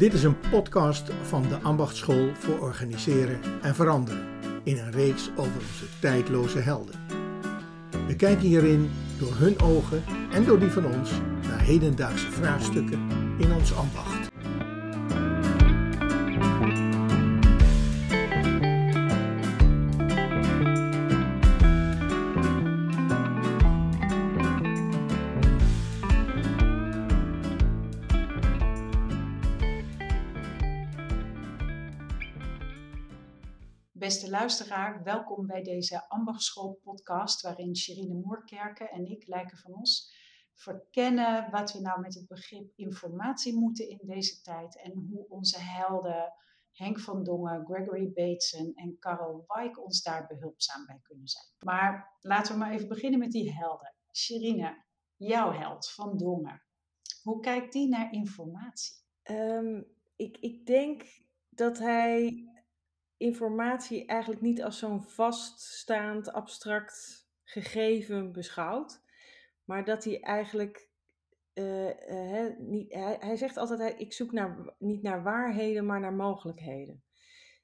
Dit is een podcast van de Ambachtschool voor Organiseren en Veranderen in een reeks over onze tijdloze helden. We kijken hierin door hun ogen en door die van ons naar hedendaagse vraagstukken in ons ambacht. Luisteraar, welkom bij deze Ambachtschool podcast waarin Sherine Moerkerken en ik, Lijken van Os, verkennen wat we nou met het begrip informatie moeten in deze tijd en hoe onze helden Henk van Dongen, Gregory Bateson en Karel Weik ons daar behulpzaam bij kunnen zijn. Maar laten we maar even beginnen met die helden. Sherine, jouw held van Dongen. Hoe kijkt die naar informatie? Um, ik, ik denk dat hij informatie eigenlijk niet als zo'n vaststaand, abstract gegeven beschouwt, maar dat hij eigenlijk. Uh, uh, niet, hij, hij, zegt altijd: ik zoek naar, niet naar waarheden, maar naar mogelijkheden.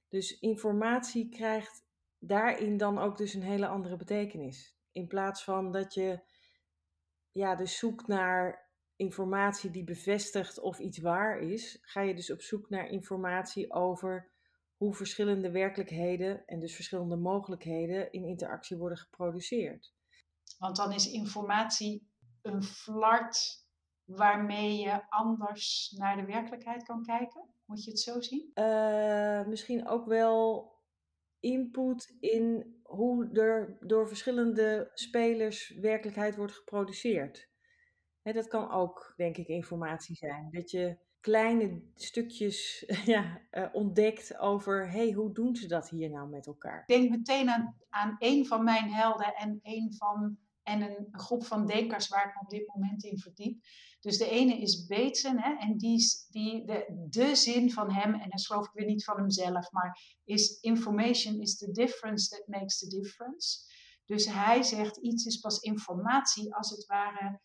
Dus informatie krijgt daarin dan ook dus een hele andere betekenis. In plaats van dat je ja, dus zoekt naar informatie die bevestigt of iets waar is, ga je dus op zoek naar informatie over hoe verschillende werkelijkheden en dus verschillende mogelijkheden in interactie worden geproduceerd. Want dan is informatie een flart waarmee je anders naar de werkelijkheid kan kijken? Moet je het zo zien? Uh, misschien ook wel input in hoe er door verschillende spelers werkelijkheid wordt geproduceerd. dat kan ook, denk ik, informatie zijn. Dat je kleine stukjes ja, uh, ontdekt over, hey, hoe doen ze dat hier nou met elkaar? Ik denk meteen aan, aan een van mijn helden en een van en een, groep van denkers waar ik me op dit moment in verdiep. Dus de ene is Bateson, hè, en die, die, de, de zin van hem, en dat geloof ik weer niet van hemzelf, maar is information is the difference that makes the difference. Dus hij zegt iets is pas informatie als het ware,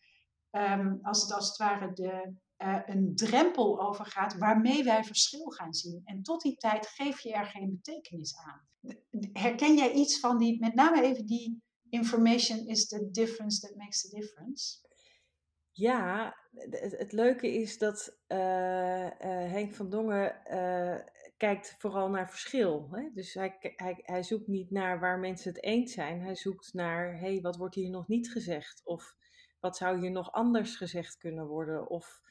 um, als het als het ware de, uh, een drempel overgaat waarmee wij verschil gaan zien. En tot die tijd geef je er geen betekenis aan. Herken jij iets van die, met name even die information is the difference that makes the difference? Ja, het, leuke is dat uh, Henk van Dongen kijkt vooral naar verschil. Hè? Dus hij, hij, hij zoekt niet naar waar mensen het eens zijn. Hij zoekt naar, hé, hey, wat wordt hier nog niet gezegd? Of wat zou hier nog anders gezegd kunnen worden? Of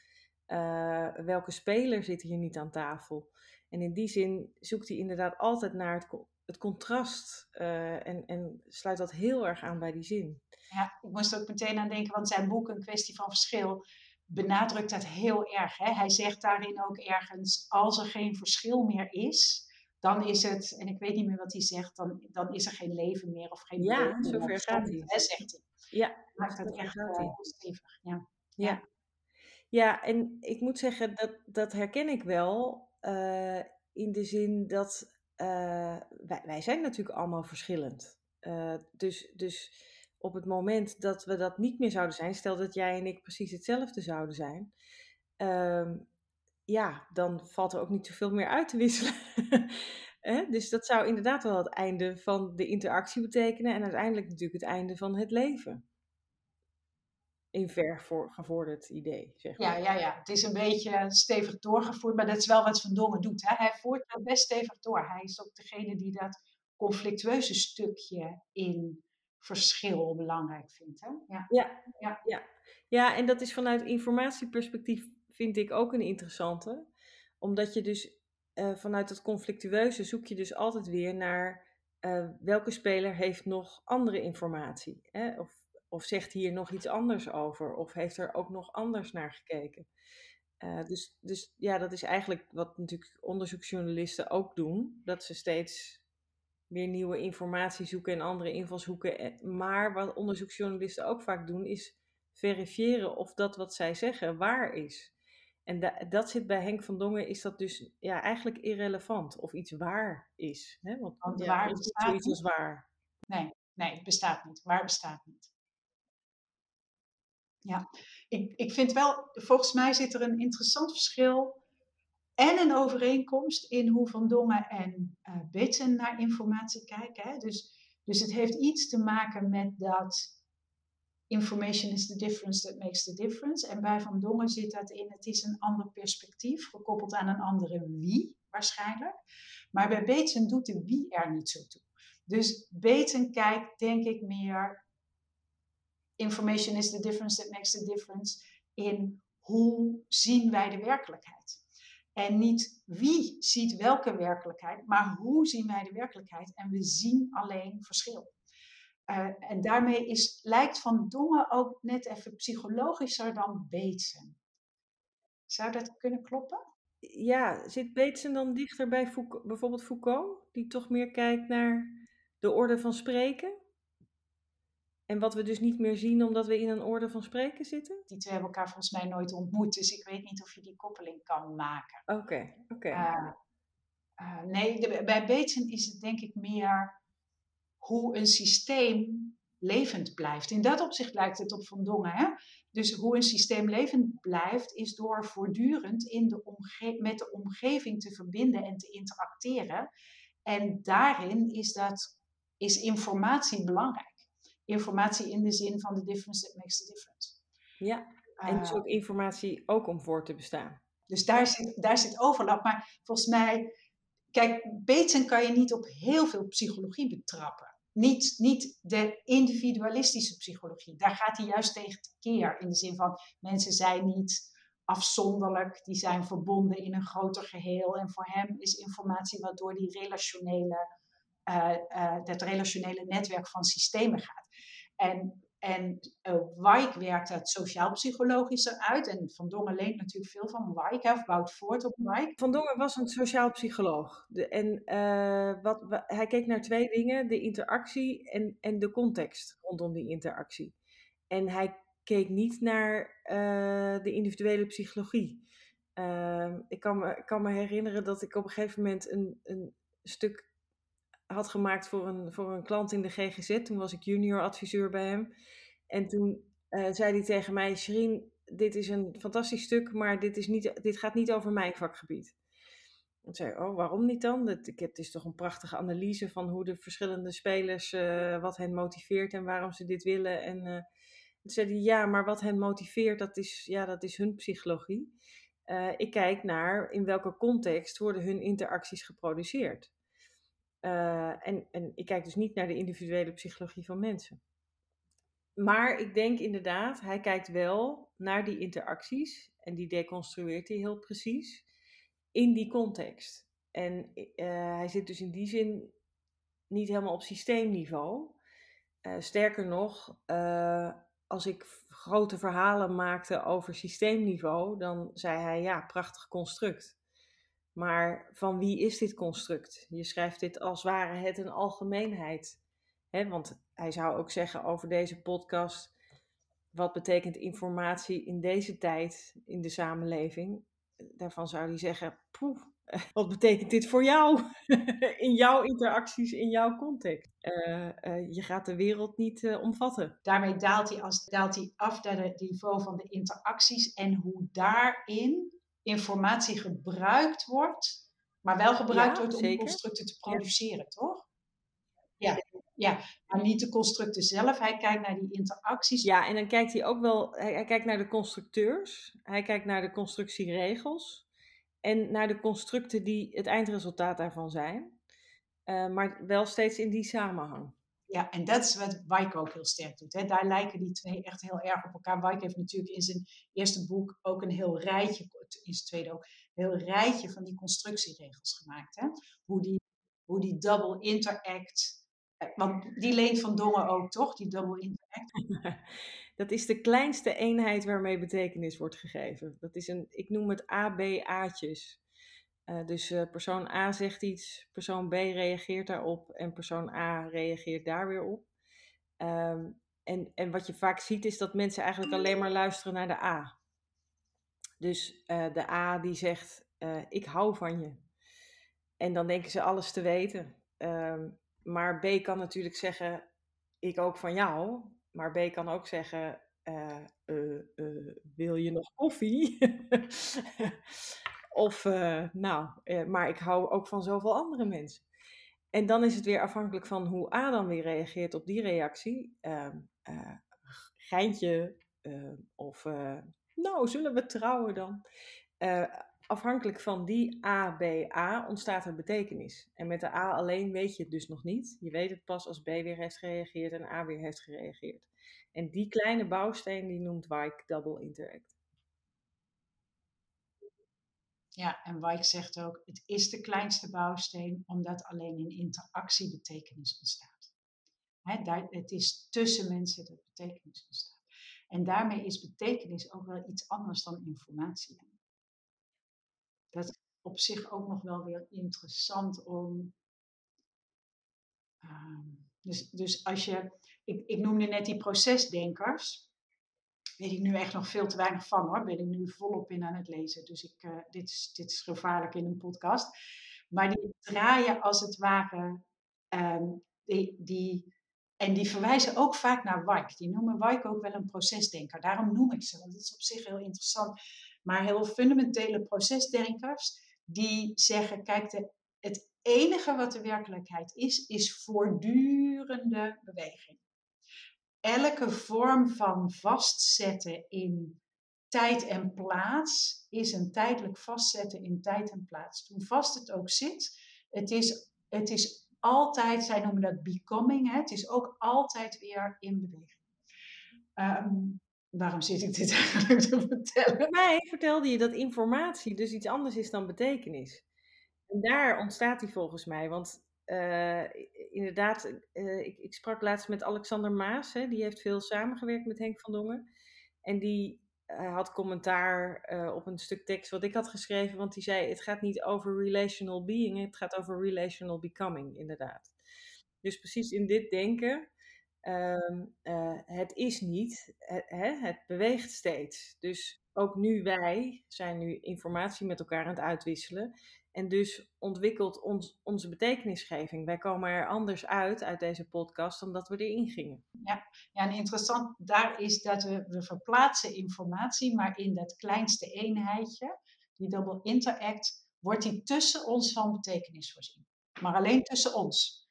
uh, welke speler zit hier niet aan tafel? En in die zin zoekt hij inderdaad altijd naar het, het contrast uh, en, en sluit dat heel erg aan bij die zin. Ja, ik moest ook meteen aan denken, want zijn boek Een kwestie van verschil benadrukt dat heel erg. Hè? Hij zegt daarin ook ergens, als er geen verschil meer is, dan is het, en ik weet niet meer wat hij zegt, dan, dan is er geen leven meer of geen Ja, zover gaat hij. Hè, zegt hij. Ja, maakt dat echt uh, stevig. Ja. ja. Ja. En ik moet zeggen, dat, dat herken ik wel. Uh, in de zin dat uh, wij, wij zijn natuurlijk allemaal verschillend. Uh, dus, dus op het moment dat we dat niet meer zouden zijn, stel dat jij en ik precies hetzelfde zouden zijn, uh, ja, dan valt er ook niet zoveel meer uit te wisselen. dus dat zou inderdaad wel het einde van de interactie betekenen en uiteindelijk natuurlijk het einde van het leven in ver voor, gevorderd idee, zeg maar. Ja, ja, ja, het is een beetje stevig doorgevoerd, maar dat is wel wat Van Dongen doet. Hè? Hij voert het best stevig door. Hij is ook degene die dat conflictueuze stukje in verschil belangrijk vindt. Hè? Ja. Ja, ja. ja. ja, en dat is vanuit informatieperspectief vind ik ook een interessante. Omdat je dus uh, vanuit het conflictueuze zoek je dus altijd weer naar uh, welke speler heeft nog andere informatie. Hè? Of of zegt hier nog iets anders over? Of heeft er ook nog anders naar gekeken? Uh, dus, dus ja, dat is eigenlijk wat natuurlijk onderzoeksjournalisten ook doen. Dat ze steeds weer nieuwe informatie zoeken en andere invalshoeken. Eh, maar wat onderzoeksjournalisten ook vaak doen, is verifiëren of dat wat zij zeggen waar is. En da dat zit bij Henk van Dongen, is dat dus ja, eigenlijk irrelevant of iets waar is. Hè? Want, Want ja, waar bestaat zoiets als waar. Nee, nee, het bestaat niet. Waar bestaat niet. Ja, ik, ik vind wel, volgens mij zit er een interessant verschil en een overeenkomst in hoe Van Dongen en uh, naar informatie kijken. Hè? Dus, dus het heeft iets te maken met dat information is the difference that makes the difference. En bij Van Dongen zit dat in, het is een ander perspectief, gekoppeld aan een andere wie waarschijnlijk. Maar bij Bateson doet de wie er niet zo toe. Dus Bateson kijkt denk ik meer, information is the difference that makes the difference, in hoe zien wij de werkelijkheid. En niet wie ziet welke werkelijkheid, maar hoe zien wij de werkelijkheid. En we zien alleen verschil. Uh, en daarmee is, lijkt Van Dongen ook net even psychologischer dan Bateson. Zou dat kunnen kloppen? Ja, zit Bateson dan dichter bij Foucault, bijvoorbeeld Foucault, die toch meer kijkt naar de orde van spreken? En wat we dus niet meer zien omdat we in een orde van spreken zitten? Die twee hebben elkaar volgens mij nooit ontmoet, dus ik weet niet of je die koppeling kan maken. Oké, oké. Eh, eh, nee, bij Bateson is het denk ik meer hoe een systeem levend blijft. In dat opzicht lijkt het op Van Dongen. Hè? Dus hoe een systeem levend blijft, is door voortdurend in de omge met de omgeving te verbinden en te interacteren. En daarin is, dat, is informatie belangrijk informatie in de zin van the difference that makes the difference. Ja, en dus ook informatie ook om voor te bestaan. Dus daar zit, daar zit overlap. Maar volgens mij, kijk, Bateson kan je niet op heel veel psychologie betrappen. Niet, niet de individualistische psychologie. Daar gaat hij juist tegen keer. In de zin van mensen zijn niet afzonderlijk, die zijn verbonden in een groter geheel. En voor hem is informatie wat door die relationele, uh, uh, dat relationele netwerk van systemen gaat. En, en uh, Weik werkt het sociaal-psychologischer uit. En Van Dongen leent natuurlijk veel van Weik, of bouwt voort op Weik. Van Dongen was een sociaal psycholoog. En uh, wat, hij keek naar twee dingen: de interactie en, en de context rondom die interactie. En hij keek niet naar uh, de individuele psychologie. Ehm, ik kan me, kan me herinneren dat ik op een gegeven moment een, een stuk had gemaakt voor een, voor een klant in de GGZ. Toen was ik junior adviseur bij hem. En toen uh, zei hij tegen mij, Sherine, dit is een fantastisch stuk, maar dit, is niet, dit gaat niet over mijn vakgebied. Ik zei, oh, waarom niet dan? Het, het is toch een prachtige analyse van hoe de verschillende spelers, uh, wat hen motiveert en waarom ze dit willen. En uh, toen zei hij, ja, maar wat hen motiveert, dat is, ja, dat is hun psychologie. ik kijk naar in welke context worden hun interacties geproduceerd. Uh, en, en ik kijk dus niet naar de individuele psychologie van mensen. Maar ik denk inderdaad, hij kijkt wel naar die interacties en die deconstrueert hij heel precies in die context. En uh, hij zit dus in die zin niet helemaal op systeemniveau. Uh, sterker nog, als ik grote verhalen maakte over systeemniveau, dan zei hij ja, prachtig construct. Maar van wie is dit construct? Je schrijft dit als ware het een algemeenheid. He, want hij zou ook zeggen over deze podcast: wat betekent informatie in deze tijd in de samenleving? Daarvan zou hij zeggen: wat betekent dit voor jou? in jouw interacties, in jouw context. Uh, uh, je gaat de wereld niet uh, omvatten. Daarmee daalt hij, als, daalt hij af naar het niveau van de interacties en hoe daarin informatie gebruikt wordt, maar wel gebruikt wordt om constructen te produceren, toch? Ja. ja, maar niet de constructen zelf. Hij kijkt naar die interacties. Ja, en dan kijkt hij ook wel, hij, hij kijkt naar de constructeurs, hij kijkt naar de constructieregels en naar de constructen die het eindresultaat daarvan zijn. Uh, maar wel steeds in die samenhang. Ja, en dat is wat Wijk ook heel sterk doet. Hè. Daar lijken die twee echt heel erg op elkaar. Wijk heeft natuurlijk in zijn eerste boek ook een heel rijtje, in zijn tweede ook, een heel rijtje van die constructieregels gemaakt. Hè. Hoe, die, hoe die double interact, eh, want die leent van Dongen ook, toch? Die double interact. Dat is de kleinste eenheid waarmee betekenis wordt gegeven. Dat is een, ik noem het ABA'tjes. Uh, dus uh, persoon A zegt iets, persoon B reageert daarop en persoon A reageert daar weer op. Um, en, en wat je vaak ziet is dat mensen eigenlijk alleen maar luisteren naar de A. Dus uh, de A die zegt, ik hou van je. En dan denken ze alles te weten. Um, maar B kan natuurlijk zeggen, ik ook van jou. Maar B kan ook zeggen, wil je nog koffie? Of, uh, nou, uh, maar ik hou ook van zoveel andere mensen. En dan is het weer afhankelijk van hoe A dan weer reageert op die reactie. Uh, geintje, of nou, zullen we trouwen dan? afhankelijk van die A, B, A ontstaat er betekenis. En met de A alleen weet je het dus nog niet. Je weet het pas als B weer heeft gereageerd en A weer heeft gereageerd. En die kleine bouwsteen die noemt Wijk Double Interact. Ja, en Wijk zegt ook, het is de kleinste bouwsteen omdat alleen in interactie betekenis ontstaat. het is tussen mensen dat betekenis ontstaat. En daarmee is betekenis ook wel iets anders dan informatie. Dat is op zich ook nog wel weer interessant om. Uh, dus, dus als je. Ik, ik noemde net die procesdenkers. Weet ik nu echt nog veel te weinig van hoor. Ben ik nu volop in aan het lezen. Dus ik, uh, dit, is, dit is gevaarlijk in een podcast. Maar die draaien als het ware. Um, die, die, en die verwijzen ook vaak naar Wijk. Die noemen Wijk ook wel een procesdenker. Daarom noem ik ze, want het is op zich heel interessant maar heel fundamentele procesdenkers die zeggen, kijk, de, het enige wat de werkelijkheid is, is voortdurende beweging. Elke vorm van vastzetten in tijd en plaats is een tijdelijk vastzetten in tijd en plaats. Hoe vast het ook zit, het is, het is altijd, zij noemen dat becoming, hè, het is ook altijd weer in beweging. Um, waarom zit ik dit eigenlijk te vertellen? Mij vertelde je dat informatie dus iets anders is dan betekenis. En daar ontstaat die volgens mij. Want uh, inderdaad, uh, ik, ik, sprak laatst met Alexander Maas. Hè, die heeft veel samengewerkt met Henk van Dongen. En die uh, had commentaar op een stuk tekst wat ik had geschreven. Want die zei, het gaat niet over relational being, het gaat over relational becoming, inderdaad. Dus precies in dit denken uh, het is niet, het beweegt steeds. Dus ook nu wij zijn nu informatie met elkaar aan het uitwisselen. En dus ontwikkelt ons, onze betekenisgeving. Wij komen er anders uit uit deze podcast dan dat we erin gingen. Ja, ja en interessant daar is dat we, verplaatsen informatie, maar in dat kleinste eenheidje, die double interact, wordt die tussen ons van betekenis voorzien. Maar alleen tussen ons.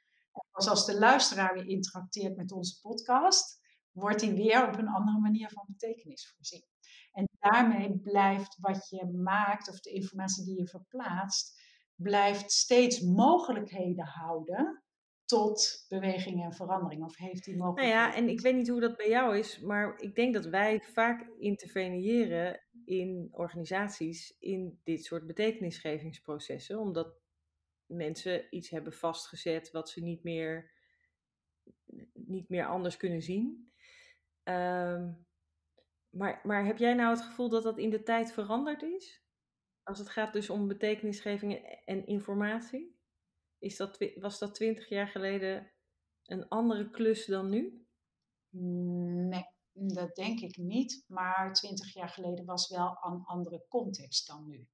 Pas als de luisteraar weer interacteert met onze podcast, wordt die weer op een andere manier van betekenis voorzien. En daarmee blijft wat je maakt, of de informatie die je verplaatst, blijft steeds mogelijkheden houden tot beweging en verandering? Of heeft die mogelijkheden? Nou ja, en ik weet niet hoe dat bij jou is, maar ik denk dat wij vaak interveneren in organisaties in dit soort betekenisgevingsprocessen, omdat mensen iets hebben vastgezet wat ze niet meer, niet meer anders kunnen zien. Ehm, maar, maar heb jij nou het gevoel dat dat in de tijd veranderd is? Als het gaat dus om betekenisgeving en informatie? Is dat, was dat twintig jaar geleden een andere klus dan nu? Nee, dat denk ik niet. Maar twintig jaar geleden was wel een andere context dan nu.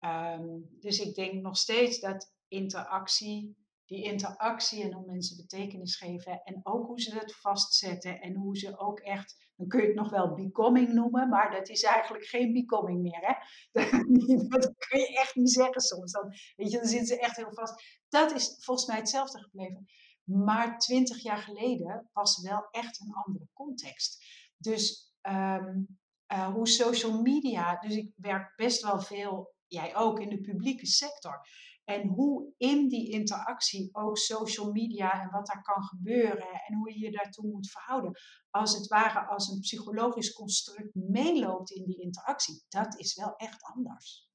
Um, dus ik denk nog steeds dat interactie, die interactie en hoe mensen betekenis geven en ook hoe ze het vastzetten en hoe ze ook echt, dan kun je het nog wel becoming noemen, maar dat is eigenlijk geen becoming meer. Hè? Dat, kun je echt niet zeggen soms. Dan, weet je, dan zitten ze echt heel vast. Dat is volgens mij hetzelfde gebleven. Maar twintig jaar geleden was wel echt een andere context. Dus um, uh, hoe social media, dus ik werk best wel veel jij ook in de publieke sector. En hoe in die interactie ook social media en wat daar kan gebeuren en hoe je je daartoe moet verhouden. Als het ware als een psychologisch construct meeloopt in die interactie. Dat is wel echt anders.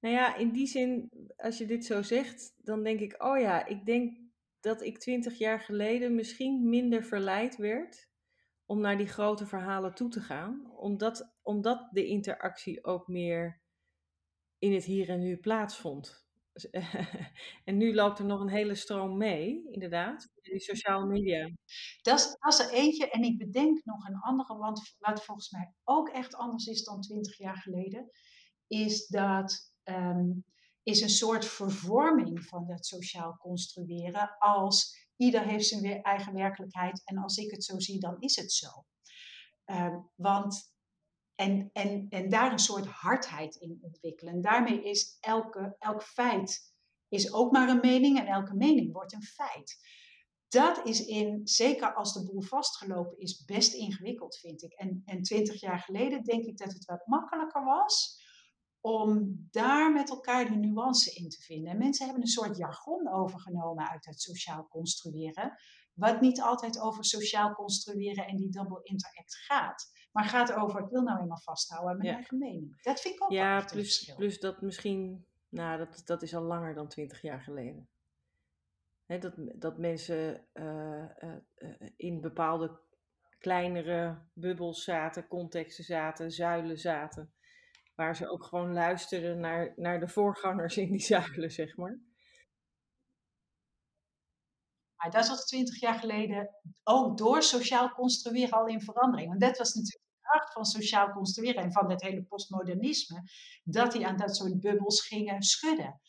Nou ja, in die zin, als je dit zo zegt, dan denk ik, oh ja, ik denk dat ik twintig jaar geleden misschien minder verleid werd om naar die grote verhalen toe te gaan. Omdat, omdat de interactie ook meer in het hier en nu plaatsvond. En nu loopt er nog een hele stroom mee, inderdaad, die sociale media. Dat is, dat is er eentje. En ik bedenk nog een andere, want wat volgens mij ook echt anders is dan twintig jaar geleden, is dat um, is een soort vervorming van dat sociaal construeren als ieder heeft zijn eigen werkelijkheid en als ik het zo zie, dan is het zo. Um, want en, en, en daar een soort hardheid in ontwikkelen. daarmee is elke, elk feit is ook maar een mening en elke mening wordt een feit. Dat is in, zeker als de boel vastgelopen is, best ingewikkeld, vind ik. En, en twintig jaar geleden denk ik dat het wat makkelijker was om daar met elkaar de nuance in te vinden. En mensen hebben een soort jargon overgenomen uit het sociaal construeren, wat niet altijd over sociaal construeren en die double interact gaat. Maar gaat over, ik wil nou eenmaal vasthouden aan mijn eigen mening. Dat vind ik ook ja, plus, plus dat misschien, nou dat, dat is al langer dan twintig jaar geleden. dat, dat mensen uh, uh, in bepaalde kleinere bubbels zaten, contexten zaten, zuilen zaten. Waar ze ook gewoon luisterden naar, naar de voorgangers in die zuilen, zeg maar. Maar dat was twintig jaar geleden ook door sociaal construeren al in verandering. Want dat was natuurlijk van sociaal construeren en van het hele postmodernisme, dat die aan dat soort bubbels gingen schudden.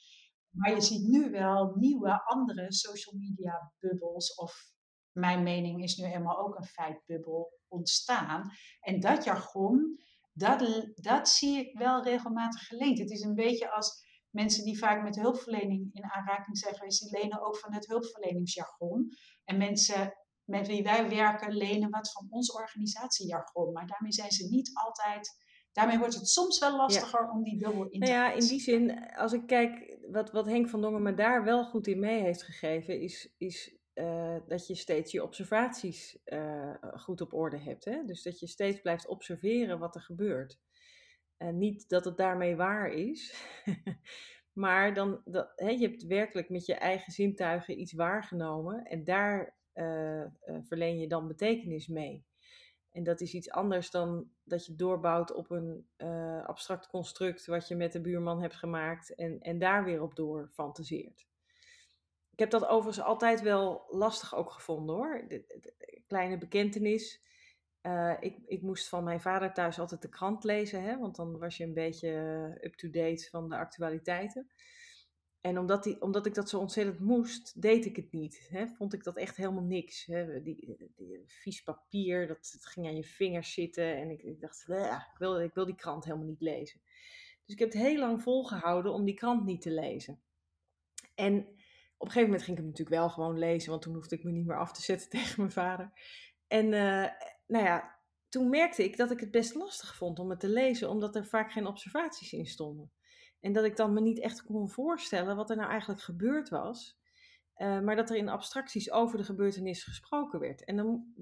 Maar je ziet nu wel nieuwe, andere social media bubbels, of mijn mening is nu eenmaal ook een feitbubbel ontstaan. En dat jargon, dat, dat zie ik wel regelmatig geleend. Het is een beetje als mensen die vaak met hulpverlening in aanraking zijn geweest, die lenen ook van het hulpverleningsjargon. En mensen met wie wij werken lenen wat van ons organisatiejargon. Maar daarmee zijn ze niet altijd. Daarmee wordt het soms wel lastiger om die dubbel in te nou ja, in die zin, als ik kijk, wat, wat Henk van Dongen me daar wel goed in mee heeft gegeven, is, is uh, dat je steeds je observaties uh, goed op orde hebt. Hè? Dus dat je steeds blijft observeren wat er gebeurt. En niet dat het daarmee waar is, maar dan, dat, hè, je hebt werkelijk met je eigen zintuigen iets waargenomen en daar uh, verleen je dan betekenis mee. En dat is iets anders dan dat je doorbouwt op een uh, abstract construct wat je met de buurman hebt gemaakt en, en daar weer op door fantaseert. Ik heb dat overigens altijd wel lastig ook gevonden hoor. De, kleine bekentenis. Ik, ik moest van mijn vader thuis altijd de krant lezen, hè, want dan was je een beetje up-to-date van de actualiteiten. En omdat, die, omdat ik dat zo ontzettend moest, deed ik het niet. Hè? Vond ik dat echt helemaal niks. Hè? Die, die, vies papier, dat, ging aan je vingers zitten. En ik, ik dacht, ik, wil, ik wil die krant helemaal niet lezen. Dus ik heb het heel lang volgehouden om die krant niet te lezen. En op een gegeven moment ging ik hem natuurlijk wel gewoon lezen, want toen hoefde ik me niet meer af te zetten tegen mijn vader. En uh, nou ja, toen merkte ik dat ik het best lastig vond om het te lezen, omdat er vaak geen observaties in stonden. En dat ik dan me niet echt kon voorstellen wat er nou eigenlijk gebeurd was. Uh, maar dat er in abstracties over de gebeurtenis gesproken werd. En dan,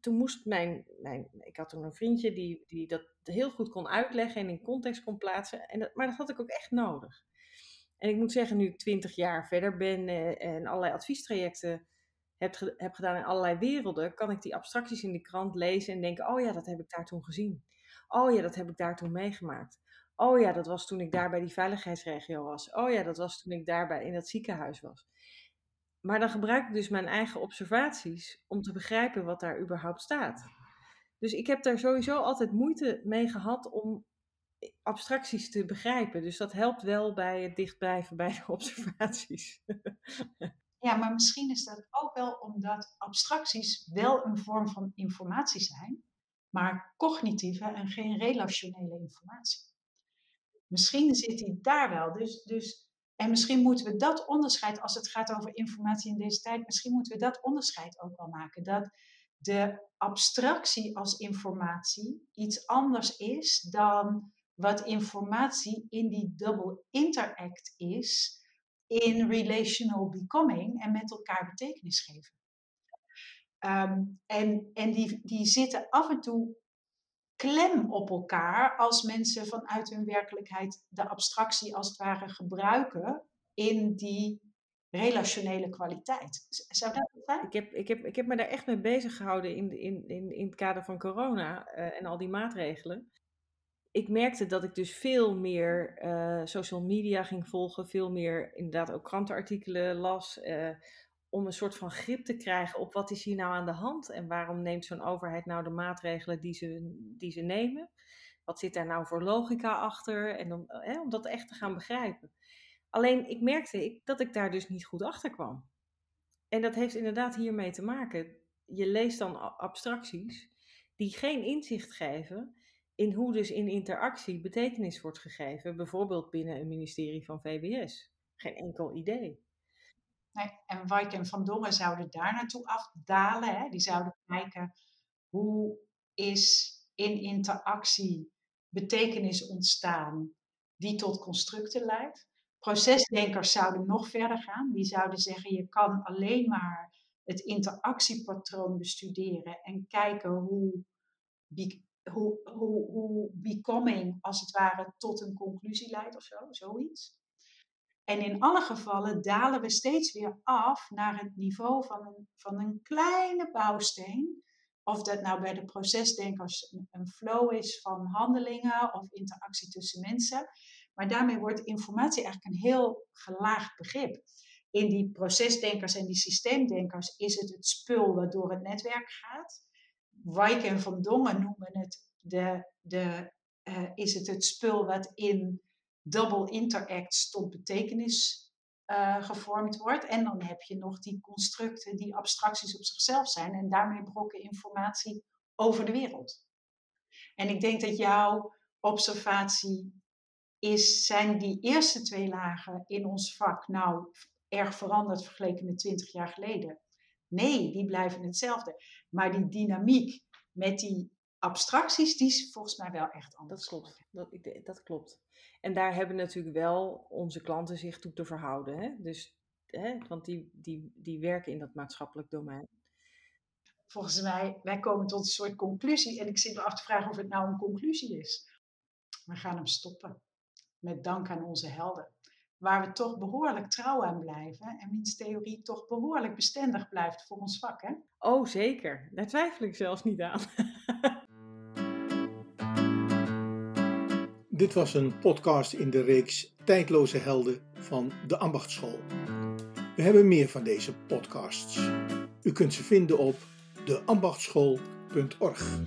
toen moest mijn, mijn. Ik had toen een vriendje die, die dat heel goed kon uitleggen en in context kon plaatsen. En dat, maar dat had ik ook echt nodig. En ik moet zeggen, nu ik twintig jaar verder ben uh, en allerlei adviestrajecten heb, heb gedaan in allerlei werelden, kan ik die abstracties in de krant lezen en denken: oh ja, dat heb ik daar toen gezien. Oh ja, dat heb ik daar toen meegemaakt. Oh ja, dat was toen ik daar bij die veiligheidsregio was. Oh ja, dat was toen ik daar bij, in dat ziekenhuis was. Maar dan gebruik ik dus mijn eigen observaties om te begrijpen wat daar überhaupt staat. Dus ik heb daar sowieso altijd moeite mee gehad om abstracties te begrijpen. Dus dat helpt wel bij het dichtblijven bij de observaties. Ja, maar misschien is dat ook wel omdat abstracties wel een vorm van informatie zijn, maar cognitieve en geen relationele informatie. Misschien zit die daar wel. Dus, dus, en misschien moeten we dat onderscheid, als het gaat over informatie in deze tijd, misschien moeten we dat onderscheid ook wel maken. Dat de abstractie als informatie iets anders is dan wat informatie in die double interact is in relational becoming en met elkaar betekenis geven. Ehm, en en die, die zitten af en toe klem op elkaar als mensen vanuit hun werkelijkheid de abstractie als het ware gebruiken in die relationele kwaliteit. Zou dat zijn? Ik heb, ik heb, ik heb me daar echt mee bezig gehouden in, in, in, in het kader van corona uh, en al die maatregelen. Ik merkte dat ik dus veel meer uh, social media ging volgen, veel meer inderdaad ook krantenartikelen las. Uh, om een soort van grip te krijgen op wat is hier nou aan de hand en waarom neemt zo'n overheid nou de maatregelen die ze, die ze nemen. Wat zit daar nou voor logica achter? En om, hè, om dat echt te gaan begrijpen. Alleen ik merkte ik, dat ik daar dus niet goed achter kwam. En dat heeft inderdaad hiermee te maken. Je leest dan abstracties die geen inzicht geven in hoe dus in interactie betekenis wordt gegeven, bijvoorbeeld binnen een ministerie van VWS. Geen enkel idee. En Wijk en Van Dongen zouden daar naartoe afdalen. Hè? Die zouden kijken hoe is in interactie betekenis ontstaan die tot constructen leidt. Procesdenkers zouden nog verder gaan. Die zouden zeggen, je kan alleen maar het interactiepatroon bestuderen en kijken hoe, hoe, hoe, hoe becoming als het ware tot een conclusie leidt of zo, zoiets. En in alle gevallen dalen we steeds weer af naar het niveau van een, van een kleine bouwsteen. Of dat nou bij de procesdenkers een, flow is van handelingen of interactie tussen mensen. Maar daarmee wordt informatie eigenlijk een heel gelaagd begrip. In die procesdenkers en die systeemdenkers is het het spul wat door het netwerk gaat. Wijk en Van Dongen noemen het de, de, uh, is het het spul wat in double interacts tot betekenis uh, gevormd wordt. En dan heb je nog die constructen die abstracties op zichzelf zijn en daarmee brokken informatie over de wereld. En ik denk dat jouw observatie is, zijn die eerste twee lagen in ons vak nou erg veranderd vergeleken met 20 jaar geleden? Nee, die blijven hetzelfde. Maar die dynamiek met die abstracties, die is volgens mij wel echt anders. Dat klopt. Dat, dat klopt. En daar hebben natuurlijk wel onze klanten zich toe te verhouden. Hè? Dus, hè, want die, die, die werken in dat maatschappelijk domein. Volgens mij, wij komen tot een soort conclusie. En ik zit me af te vragen of het nou een conclusie is. We gaan hem stoppen. Met dank aan onze helden. Waar we toch behoorlijk trouw aan blijven. En wiens theorie toch behoorlijk bestendig blijft voor ons vak. Hè? Oh, zeker. Daar twijfel ik zelfs niet aan. Dit was een podcast in de reeks Tijdloze Helden van de Ambachtschool. We hebben meer van deze podcasts. U kunt ze vinden op deambachtschool.org.